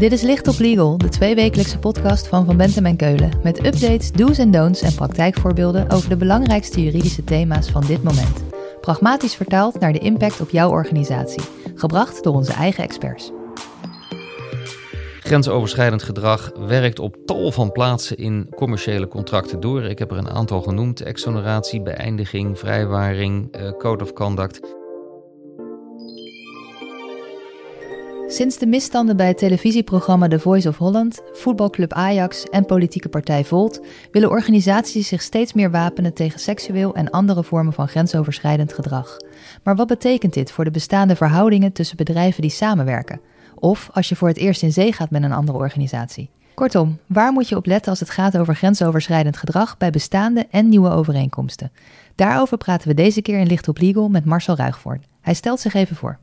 Dit is Licht op Legal, de tweewekelijkse podcast van Van Bentem en Keulen. Met updates, do's en don'ts en praktijkvoorbeelden over de belangrijkste juridische thema's van dit moment. Pragmatisch vertaald naar de impact op jouw organisatie. Gebracht door onze eigen experts. Grensoverschrijdend gedrag werkt op tal van plaatsen in commerciële contracten door. Ik heb er een aantal genoemd: exoneratie, beëindiging, vrijwaring, eh, code of conduct. Sinds de misstanden bij het televisieprogramma The Voice of Holland, voetbalclub Ajax en politieke partij Volt willen organisaties zich steeds meer wapenen tegen seksueel en andere vormen van grensoverschrijdend gedrag. Maar wat betekent dit voor de bestaande verhoudingen tussen bedrijven die samenwerken? Of als je voor het eerst in zee gaat met een andere organisatie? Kortom, waar moet je op letten als het gaat over grensoverschrijdend gedrag bij bestaande en nieuwe overeenkomsten? Daarover praten we deze keer in Licht op Legal met Marcel Ruigvoort. Hij stelt zich even voor.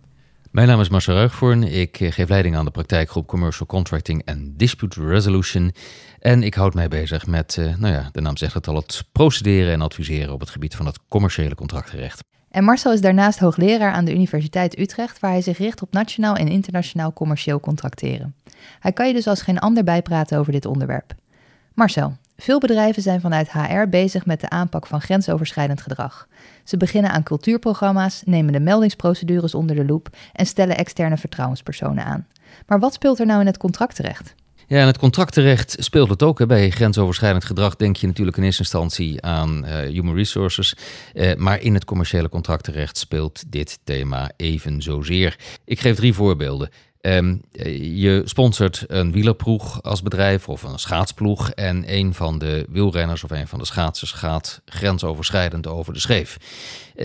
Mijn naam is Marcel Ruigvoorn. Ik eh, geef leiding aan de praktijkgroep Commercial Contracting en Dispute Resolution. En ik houd mij bezig met, eh, nou ja, de naam zegt het al, het procederen en adviseren op het gebied van het commerciële contractrecht. En Marcel is daarnaast hoogleraar aan de Universiteit Utrecht, waar hij zich richt op nationaal en internationaal commercieel contracteren. Hij kan je dus als geen ander bijpraten over dit onderwerp. Marcel, veel bedrijven zijn vanuit HR bezig met de aanpak van grensoverschrijdend gedrag. Ze beginnen aan cultuurprogramma's, nemen de meldingsprocedures onder de loep en stellen externe vertrouwenspersonen aan. Maar wat speelt er nou in het contractrecht? Ja, en het contractrecht speelt het ook. Hè. Bij grensoverschrijdend gedrag denk je natuurlijk in eerste instantie aan uh, human resources. Uh, maar in het commerciële contractenrecht speelt dit thema even zozeer. Ik geef drie voorbeelden. Um, je sponsort een wielerploeg als bedrijf of een schaatsploeg. En een van de wielrenners of een van de schaatsers gaat grensoverschrijdend over de scheef.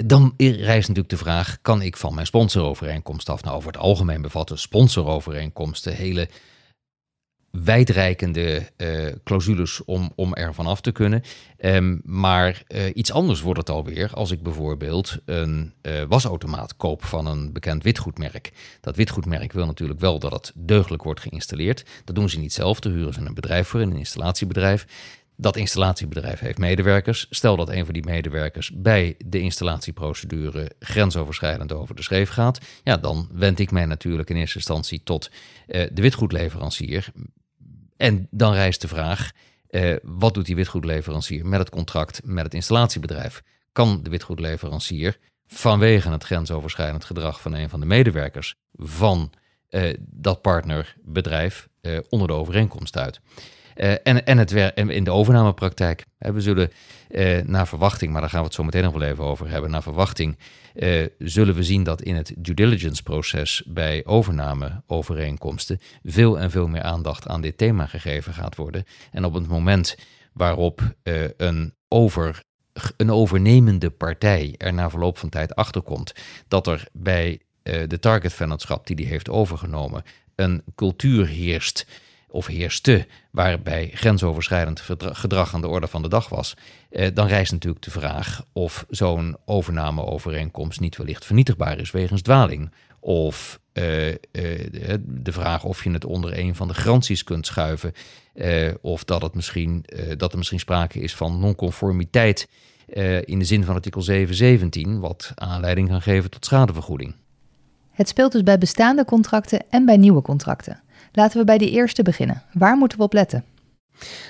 Dan rijst natuurlijk de vraag: kan ik van mijn sponsorovereenkomst af? Nou, over het algemeen bevatten sponsorovereenkomsten hele wijdrijkende uh, clausules om, om er vanaf te kunnen. Um, maar uh, iets anders wordt het alweer als ik bijvoorbeeld een uh, wasautomaat koop van een bekend witgoedmerk. Dat witgoedmerk wil natuurlijk wel dat het deugdelijk wordt geïnstalleerd. Dat doen ze niet zelf, daar huren ze een bedrijf voor, een installatiebedrijf. Dat installatiebedrijf heeft medewerkers. Stel dat een van die medewerkers bij de installatieprocedure grensoverschrijdend over de schreef gaat. Ja, dan wend ik mij natuurlijk in eerste instantie tot de witgoedleverancier en dan rijst de vraag, uh, wat doet die witgoedleverancier met het contract met het installatiebedrijf? Kan de witgoedleverancier vanwege het grensoverschrijdend gedrag van een van de medewerkers van uh, dat partnerbedrijf uh, onder de overeenkomst uit? Uh, en, en, het in de overnamepraktijk. we zullen uh, naar verwachting, maar daar gaan we het zo meteen nog wel even over hebben. Naar verwachting uh, zullen we zien dat in het due diligence proces bij overnameovereenkomsten veel en veel meer aandacht aan dit thema gegeven gaat worden. En op het moment waarop een over een overnemende partij er na verloop van tijd achterkomt dat er bij de targetvennootschap die die heeft overgenomen een cultuur heerst of heerste, waarbij grensoverschrijdend gedrag aan de orde van de dag was, eh, dan rijst natuurlijk de vraag of zo'n overnameovereenkomst niet wellicht vernietigbaar is wegens dwaling. Of eh, eh, de vraag of je het onder een van de garanties kunt schuiven, of dat, het misschien, dat er misschien sprake is van nonconformiteit in de zin van artikel 717, wat aanleiding kan geven tot schadevergoeding. Het speelt dus bij bestaande contracten en bij nieuwe contracten. Laten we bij die eerste beginnen. Waar moeten we op letten?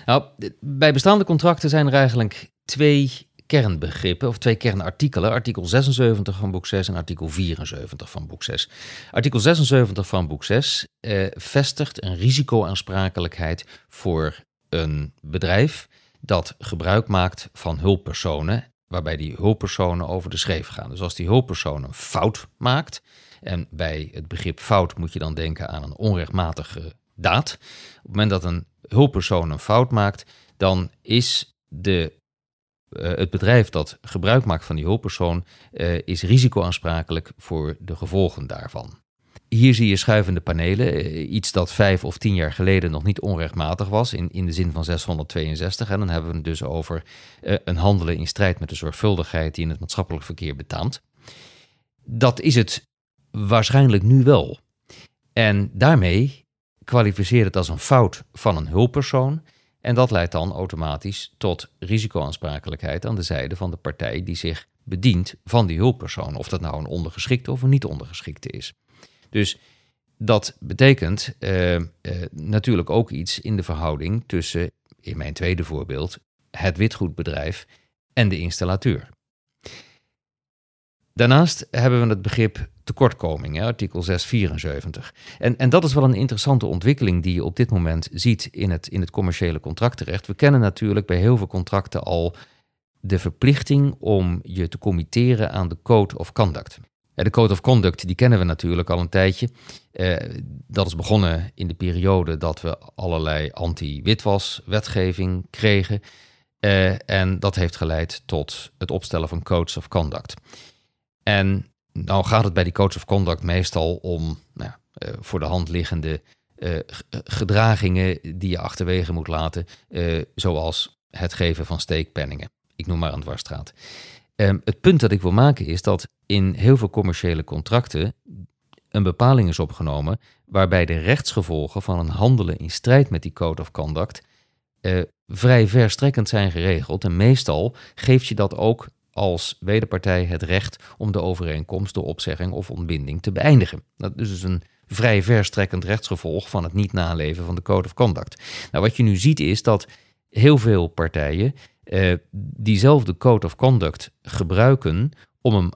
Nou, bij bestaande contracten zijn er eigenlijk twee kernbegrippen of twee kernartikelen. Artikel 76 van boek 6 en artikel 74 van boek 6. Artikel 76 van boek 6 eh, vestigt een risicoaansprakelijkheid voor een bedrijf dat gebruik maakt van hulppersonen, waarbij die hulppersonen over de schreef gaan. Dus als die hulppersoon een fout maakt, en bij het begrip fout moet je dan denken aan een onrechtmatige daad. Op het moment dat een hulppersoon een fout maakt, dan is de, uh, het bedrijf dat gebruik maakt van die hulppersoon uh, is risicoaansprakelijk voor de gevolgen daarvan. Hier zie je schuivende panelen, uh, iets dat vijf of tien jaar geleden nog niet onrechtmatig was, in, in de zin van 662. En dan hebben we het dus over een handelen in strijd met de zorgvuldigheid die in het maatschappelijk verkeer betaamt. Dat is het Waarschijnlijk nu wel. En daarmee kwalificeert het als een fout van een hulppersoon. En dat leidt dan automatisch tot risicoaansprakelijkheid aan de zijde van de partij die zich bedient van die hulppersoon. Of dat nou een ondergeschikte of een niet ondergeschikte is. Dus dat betekent uh, uh, natuurlijk ook iets in de verhouding tussen, in mijn tweede voorbeeld, het witgoedbedrijf en de installateur. Daarnaast hebben we het begrip tekortkoming, hè, artikel 674. En, en dat is wel een interessante ontwikkeling die je op dit moment ziet in het, in het commerciële contractrecht. We kennen natuurlijk bij heel veel contracten al de verplichting om je te committeren aan de Code of Conduct. De Code of Conduct die kennen we natuurlijk al een tijdje. Eh, dat is begonnen in de periode dat we allerlei anti-witwas-wetgeving kregen. Uh, en dat heeft geleid tot het opstellen van Codes of Conduct. En nou gaat het bij die Codes of Conduct meestal om nou, uh, voor de hand liggende gedragingen die je achterwege moet laten, zoals het geven van steekpenningen. Ik noem maar een dwarsstraat. Um, het punt dat ik wil maken is dat in heel veel commerciële contracten een bepaling is opgenomen waarbij de rechtsgevolgen van een handelen in strijd met die code of conduct uh, vrij verstrekkend zijn geregeld. En meestal geeft je dat ook als wederpartij het recht om de overeenkomst door opzegging of ontbinding te beëindigen. Dat is dus een vrij verstrekkend rechtsgevolg van het niet naleven van de code of conduct. Nou, wat je nu ziet is dat heel veel partijen uh, diezelfde code of conduct gebruiken om, hem,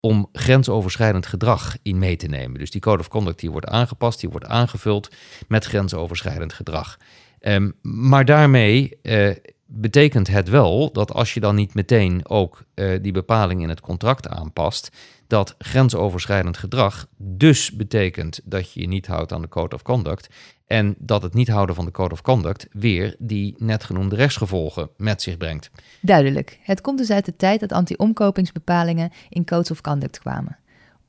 om grensoverschrijdend gedrag in mee te nemen. Dus die code of conduct die wordt aangepast, die wordt aangevuld met grensoverschrijdend gedrag. Um, maar daarmee uh, betekent het wel dat als je dan niet meteen ook uh, die bepaling in het contract aanpast, dat grensoverschrijdend gedrag dus betekent dat je je niet houdt aan de code of conduct en dat het niet houden van de code of conduct weer die net genoemde rechtsgevolgen met zich brengt. Duidelijk. Het komt dus uit de tijd dat anti-omkopingsbepalingen in codes of conduct kwamen.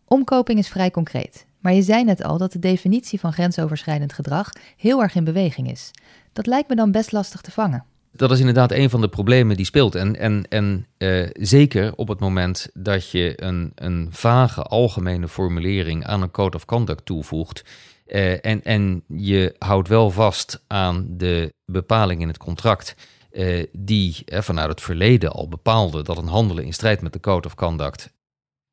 Omkoping is vrij concreet, maar je zei net al dat de definitie van grensoverschrijdend gedrag heel erg in beweging is. Dat lijkt me dan best lastig te vangen dat is inderdaad een van de problemen die speelt. En, en, en uh, zeker op het moment dat je een, een vage algemene formulering aan een code of conduct toevoegt. Uh, en, en je houdt wel vast aan de bepaling in het contract. Uh, die vanuit het verleden al bepaalde dat een handelen in strijd met de code of conduct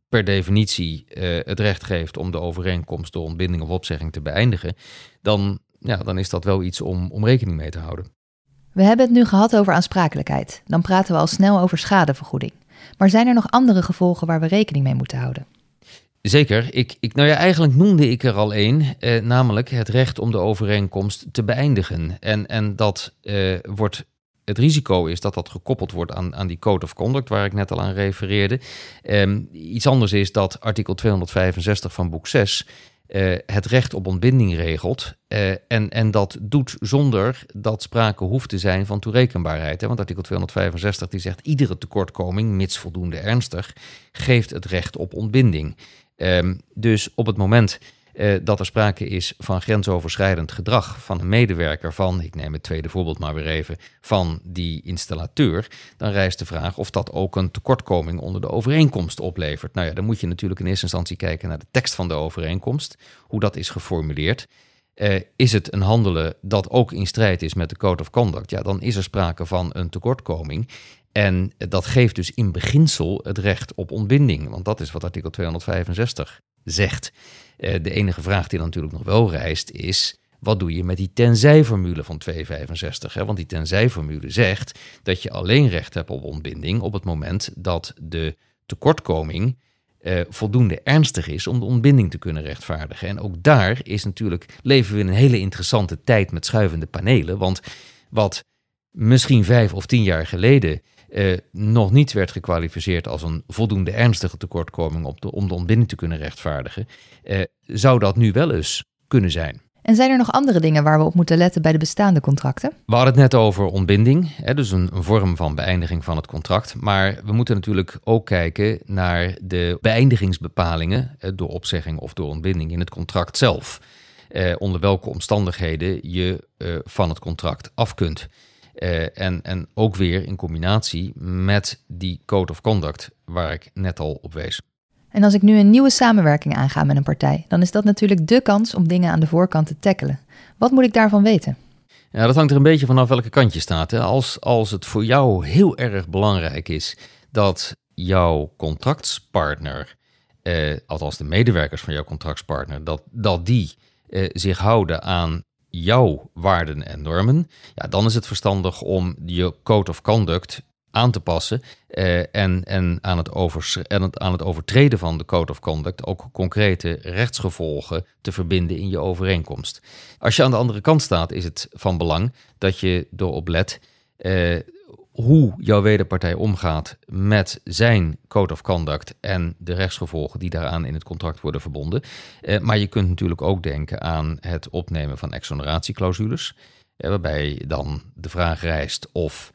per definitie het recht geeft om de overeenkomst door ontbinding of opzegging te beëindigen, dan, ja, dan is dat wel iets om, om rekening mee te houden. We hebben het nu gehad over aansprakelijkheid. Dan praten we al snel over schadevergoeding. Maar zijn er nog andere gevolgen waar we rekening mee moeten houden? Zeker. Ik, ik, nou ja, eigenlijk noemde ik er al één, eh, namelijk het recht om de overeenkomst te beëindigen. En, en dat eh, wordt. Het risico is dat dat gekoppeld wordt aan, aan die code of conduct waar ik net al aan refereerde. Eh, iets anders is dat artikel 265 van boek 6 uh, het recht op ontbinding regelt. Uh, en, en dat doet zonder dat sprake hoeft te zijn van toerekenbaarheid. Hè? Want artikel 265 die zegt iedere tekortkoming, mits voldoende ernstig, geeft het recht op ontbinding. Um, dus op het moment uh, dat er sprake is van grensoverschrijdend gedrag van een medewerker van, ik neem het tweede voorbeeld maar weer even, van die installateur, dan rijst de vraag of dat ook een tekortkoming onder de overeenkomst oplevert. Nou ja, dan moet je natuurlijk in eerste instantie kijken naar de tekst van de overeenkomst, hoe dat is geformuleerd. Uh, is het een handelen dat ook in strijd is met de Code of Conduct? Ja, dan is er sprake van een tekortkoming. En dat geeft dus in beginsel het recht op ontbinding, want dat is wat artikel 265 zegt. Uh, de enige vraag die dan natuurlijk nog wel rijst is, wat doe je met die tenzij-formule van 265? Hè? Want die tenzij-formule zegt dat je alleen recht hebt op ontbinding op het moment dat de tekortkoming uh, voldoende ernstig is om de ontbinding te kunnen rechtvaardigen. En ook daar is natuurlijk, leven we in een hele interessante tijd met schuivende panelen. Want wat misschien vijf of tien jaar geleden uh, nog niet werd gekwalificeerd als een voldoende ernstige tekortkoming om de, om de ontbinding te kunnen rechtvaardigen, uh, zou dat nu wel eens kunnen zijn. En zijn er nog andere dingen waar we op moeten letten bij de bestaande contracten? We hadden het net over ontbinding, hè, dus een, een, vorm van beëindiging van het contract. Maar we moeten natuurlijk ook kijken naar de beëindigingsbepalingen eh, door opzegging of door ontbinding in het contract zelf. Eh, onder welke omstandigheden je eh, van het contract af kunt. Uh, en, en ook weer in combinatie met die code of conduct waar ik net al op wees. En als ik nu een nieuwe samenwerking aanga met een partij, dan is dat natuurlijk de kans om dingen aan de voorkant te tackelen. Wat moet ik daarvan weten? Ja, dat hangt er een beetje vanaf welke kant je staat. Hè. Als, als het voor jou heel erg belangrijk is dat jouw contractspartner althans de medewerkers van jouw contractspartner, dat, dat die zich houden aan jouw waarden en normen, ja, dan is het verstandig om je code of conduct aan te passen uh, en, en, aan het en aan het overtreden van de code of conduct ook concrete rechtsgevolgen te verbinden in je overeenkomst. Als je aan de andere kant staat, is het van belang dat je erop let uh, hoe jouw wederpartij omgaat met zijn code of conduct en de rechtsgevolgen die daaraan in het contract worden verbonden. Uh, maar je kunt natuurlijk ook denken aan het opnemen van exoneratieclausules, waarbij dan de vraag rijst of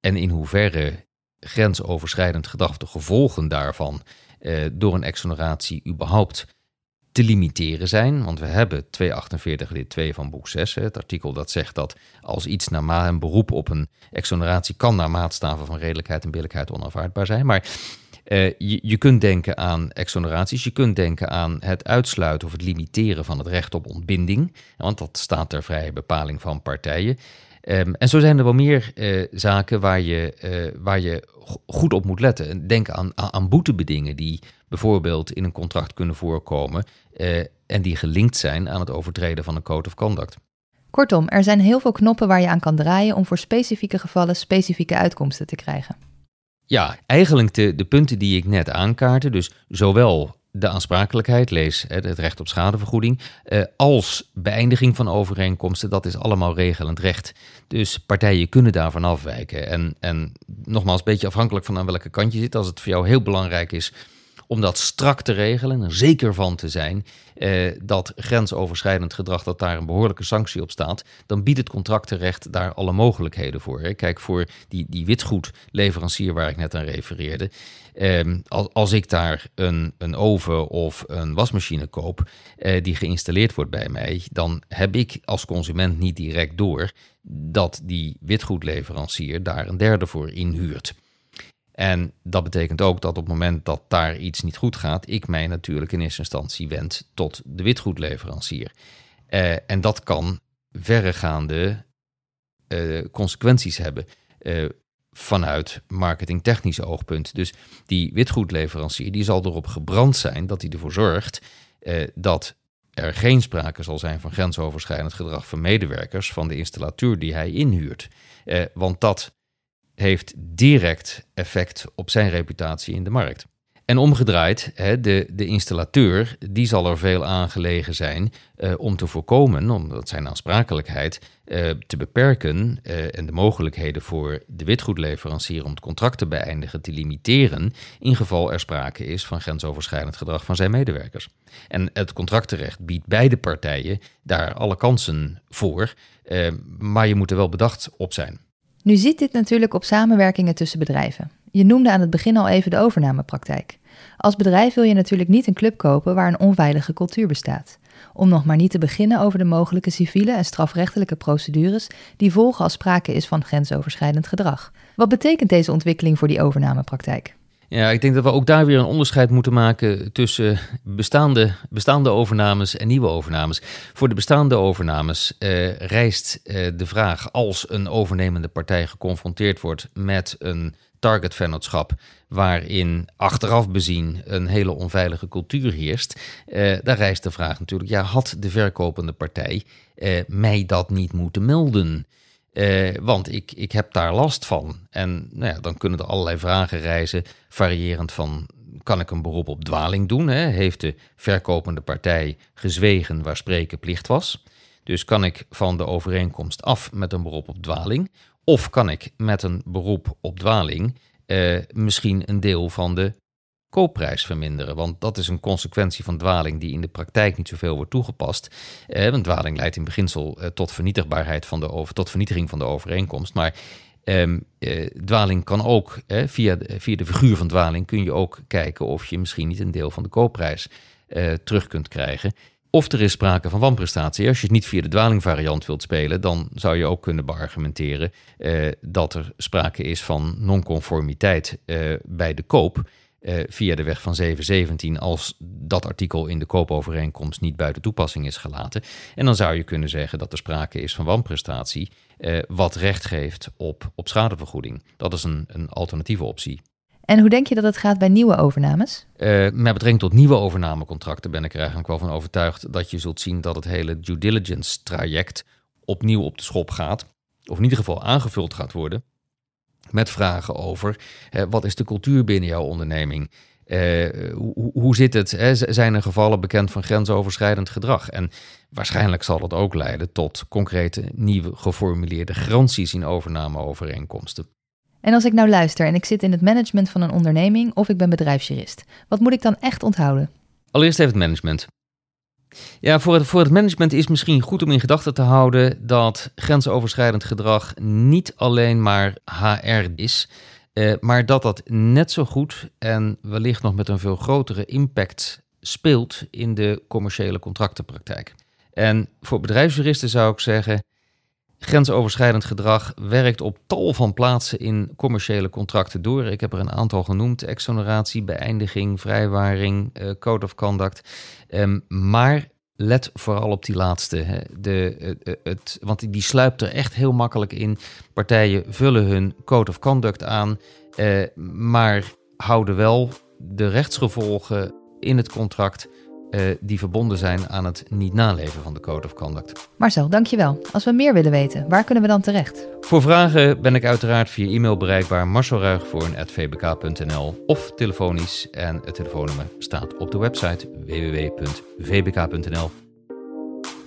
en in hoeverre grensoverschrijdend gedrag, de gevolgen daarvan eh, door een exoneratie überhaupt te limiteren zijn. Want we hebben 248 lid 2 van boek 6, het artikel dat zegt dat als iets naar een beroep op een exoneratie kan naar maatstaven van redelijkheid en billijkheid onaanvaardbaar zijn. Maar uh, je, je kunt denken aan exoneraties, je kunt denken aan het uitsluiten of het limiteren van het recht op ontbinding, want dat staat ter vrije bepaling van partijen. Um, en zo zijn er wel meer uh, zaken waar je, uh, waar je goed op moet letten. Denk aan, aan boetebedingen die bijvoorbeeld in een contract kunnen voorkomen uh, en die gelinkt zijn aan het overtreden van een code of conduct. Kortom, er zijn heel veel knoppen waar je aan kan draaien om voor specifieke gevallen specifieke uitkomsten te krijgen. Ja, eigenlijk de, de punten die ik net aankaartte, dus zowel de aansprakelijkheid, lees het recht op schadevergoeding, eh, als beëindiging van overeenkomsten, dat is allemaal regelend recht. Dus partijen kunnen daarvan afwijken. En, en nogmaals, een beetje afhankelijk van aan welke kant je zit, als het voor jou heel belangrijk is om dat strak te regelen, er zeker van te zijn eh, dat grensoverschrijdend gedrag, dat daar een behoorlijke sanctie op staat, dan biedt het contractenrecht daar alle mogelijkheden voor. Kijk, voor die, die witgoedleverancier waar ik net aan refereerde, eh, als, als ik daar een, een oven of een wasmachine koop eh, die geïnstalleerd wordt bij mij, dan heb ik als consument niet direct door dat die witgoedleverancier daar een derde voor inhuurt. En dat betekent ook dat op het moment dat daar iets niet goed gaat, ik mij natuurlijk in eerste instantie wend tot de witgoedleverancier. Uh, en dat kan verregaande uh, consequenties hebben uh, vanuit marketingtechnisch oogpunt. Dus die witgoedleverancier die zal erop gebrand zijn dat hij ervoor zorgt dat er geen sprake zal zijn van grensoverschrijdend gedrag van medewerkers van de installateur die hij inhuurt. want dat heeft direct effect op zijn reputatie in de markt. En omgedraaid, de, de installateur, die zal er veel aangelegen zijn uh, om te voorkomen, omdat zijn aansprakelijkheid uh, te beperken uh, en de mogelijkheden voor de witgoedleverancier om het contract te beëindigen te limiteren, in geval er sprake is van grensoverschrijdend gedrag van zijn medewerkers. En het contractenrecht biedt beide partijen daar alle kansen voor, maar je moet er wel bedacht op zijn. Nu ziet dit natuurlijk op samenwerkingen tussen bedrijven. Je noemde aan het begin al even de overnamepraktijk. Als bedrijf wil je natuurlijk niet een club kopen waar een onveilige cultuur bestaat. Om nog maar niet te beginnen over de mogelijke civiele en strafrechtelijke procedures die volgen als sprake is van grensoverschrijdend gedrag. Wat betekent deze ontwikkeling voor die overnamepraktijk? Ja, ik denk dat we ook daar weer een onderscheid moeten maken tussen bestaande, bestaande overnames en nieuwe overnames. Voor de bestaande overnames eh, rijst eh, de vraag als een overnemende partij geconfronteerd wordt met een targetvennootschap waarin achteraf bezien een hele onveilige cultuur heerst, eh, daar rijst de vraag natuurlijk, ja, had de verkopende partij eh, mij dat niet moeten melden? Eh, want ik, ik heb daar last van. En nou ja, dan kunnen er allerlei vragen reizen, variërend van kan ik een beroep op dwaling doen? Hè? Heeft de verkopende partij gezwegen waar spreken plicht was? Dus kan ik van de overeenkomst af met een beroep op dwaling? Of kan ik met een beroep op dwaling eh, misschien een deel van de koopprijs verminderen. Want dat is een consequentie van dwaling die in de praktijk niet zoveel wordt toegepast. Eh, want dwaling leidt in beginsel eh, tot vernietigbaarheid van de tot vernietiging van de overeenkomst. Maar eh, dwaling kan ook, eh, via, de, via de figuur van dwaling kun je ook kijken of je misschien niet een deel van de koopprijs eh, terug kunt krijgen. Of er is sprake van wanprestatie. Als je het niet via de dwalingvariant wilt spelen, dan zou je ook kunnen beargumenteren eh, dat er sprake is van nonconformiteit bij de koop eh, via de weg van 717 als dat artikel in de koopovereenkomst niet buiten toepassing is gelaten. En dan zou je kunnen zeggen dat er sprake is van wanprestatie, eh, wat recht geeft op, op schadevergoeding. Dat is een, een alternatieve optie. En hoe denk je dat het gaat bij nieuwe overnames? Uh, met betrekking tot nieuwe overnamecontracten ben ik er eigenlijk wel van overtuigd dat je zult zien dat het hele due diligence traject opnieuw op de schop gaat. Of in ieder geval aangevuld gaat worden met vragen over wat is de cultuur binnen jouw onderneming? Uh, hoe, hoe, zit het? Hè? Zijn er gevallen bekend van grensoverschrijdend gedrag? En waarschijnlijk zal het ook leiden tot concrete nieuwe geformuleerde garanties in overnameovereenkomsten. En als ik nou luister en ik zit in het management van een onderneming of ik ben bedrijfsjurist, wat moet ik dan echt onthouden? Allereerst even het management. Ja, voor het, voor het management is misschien goed om in gedachten te houden dat grensoverschrijdend gedrag niet alleen maar HR is, eh, maar dat dat net zo goed en wellicht nog met een veel grotere impact speelt in de commerciële contractenpraktijk. En voor bedrijfsjuristen zou ik zeggen, grensoverschrijdend gedrag werkt op tal van plaatsen in commerciële contracten door. Ik heb er een aantal genoemd: exoneratie, beëindiging, vrijwaring, uh, code of conduct. Um, maar let vooral op die laatste. Hè. De, het, het, want die sluipt er echt heel makkelijk in. Partijen vullen hun code of conduct aan, eh, maar houden wel de rechtsgevolgen in het contract uh, die verbonden zijn aan het niet naleven van de Code of Conduct. Marcel, dankjewel. Als we meer willen weten, waar kunnen we dan terecht? Voor vragen ben ik uiteraard via e-mail bereikbaar marcelruigvoorn.vbk.nl of telefonisch en het telefoonnummer staat op de website www.vbk.nl.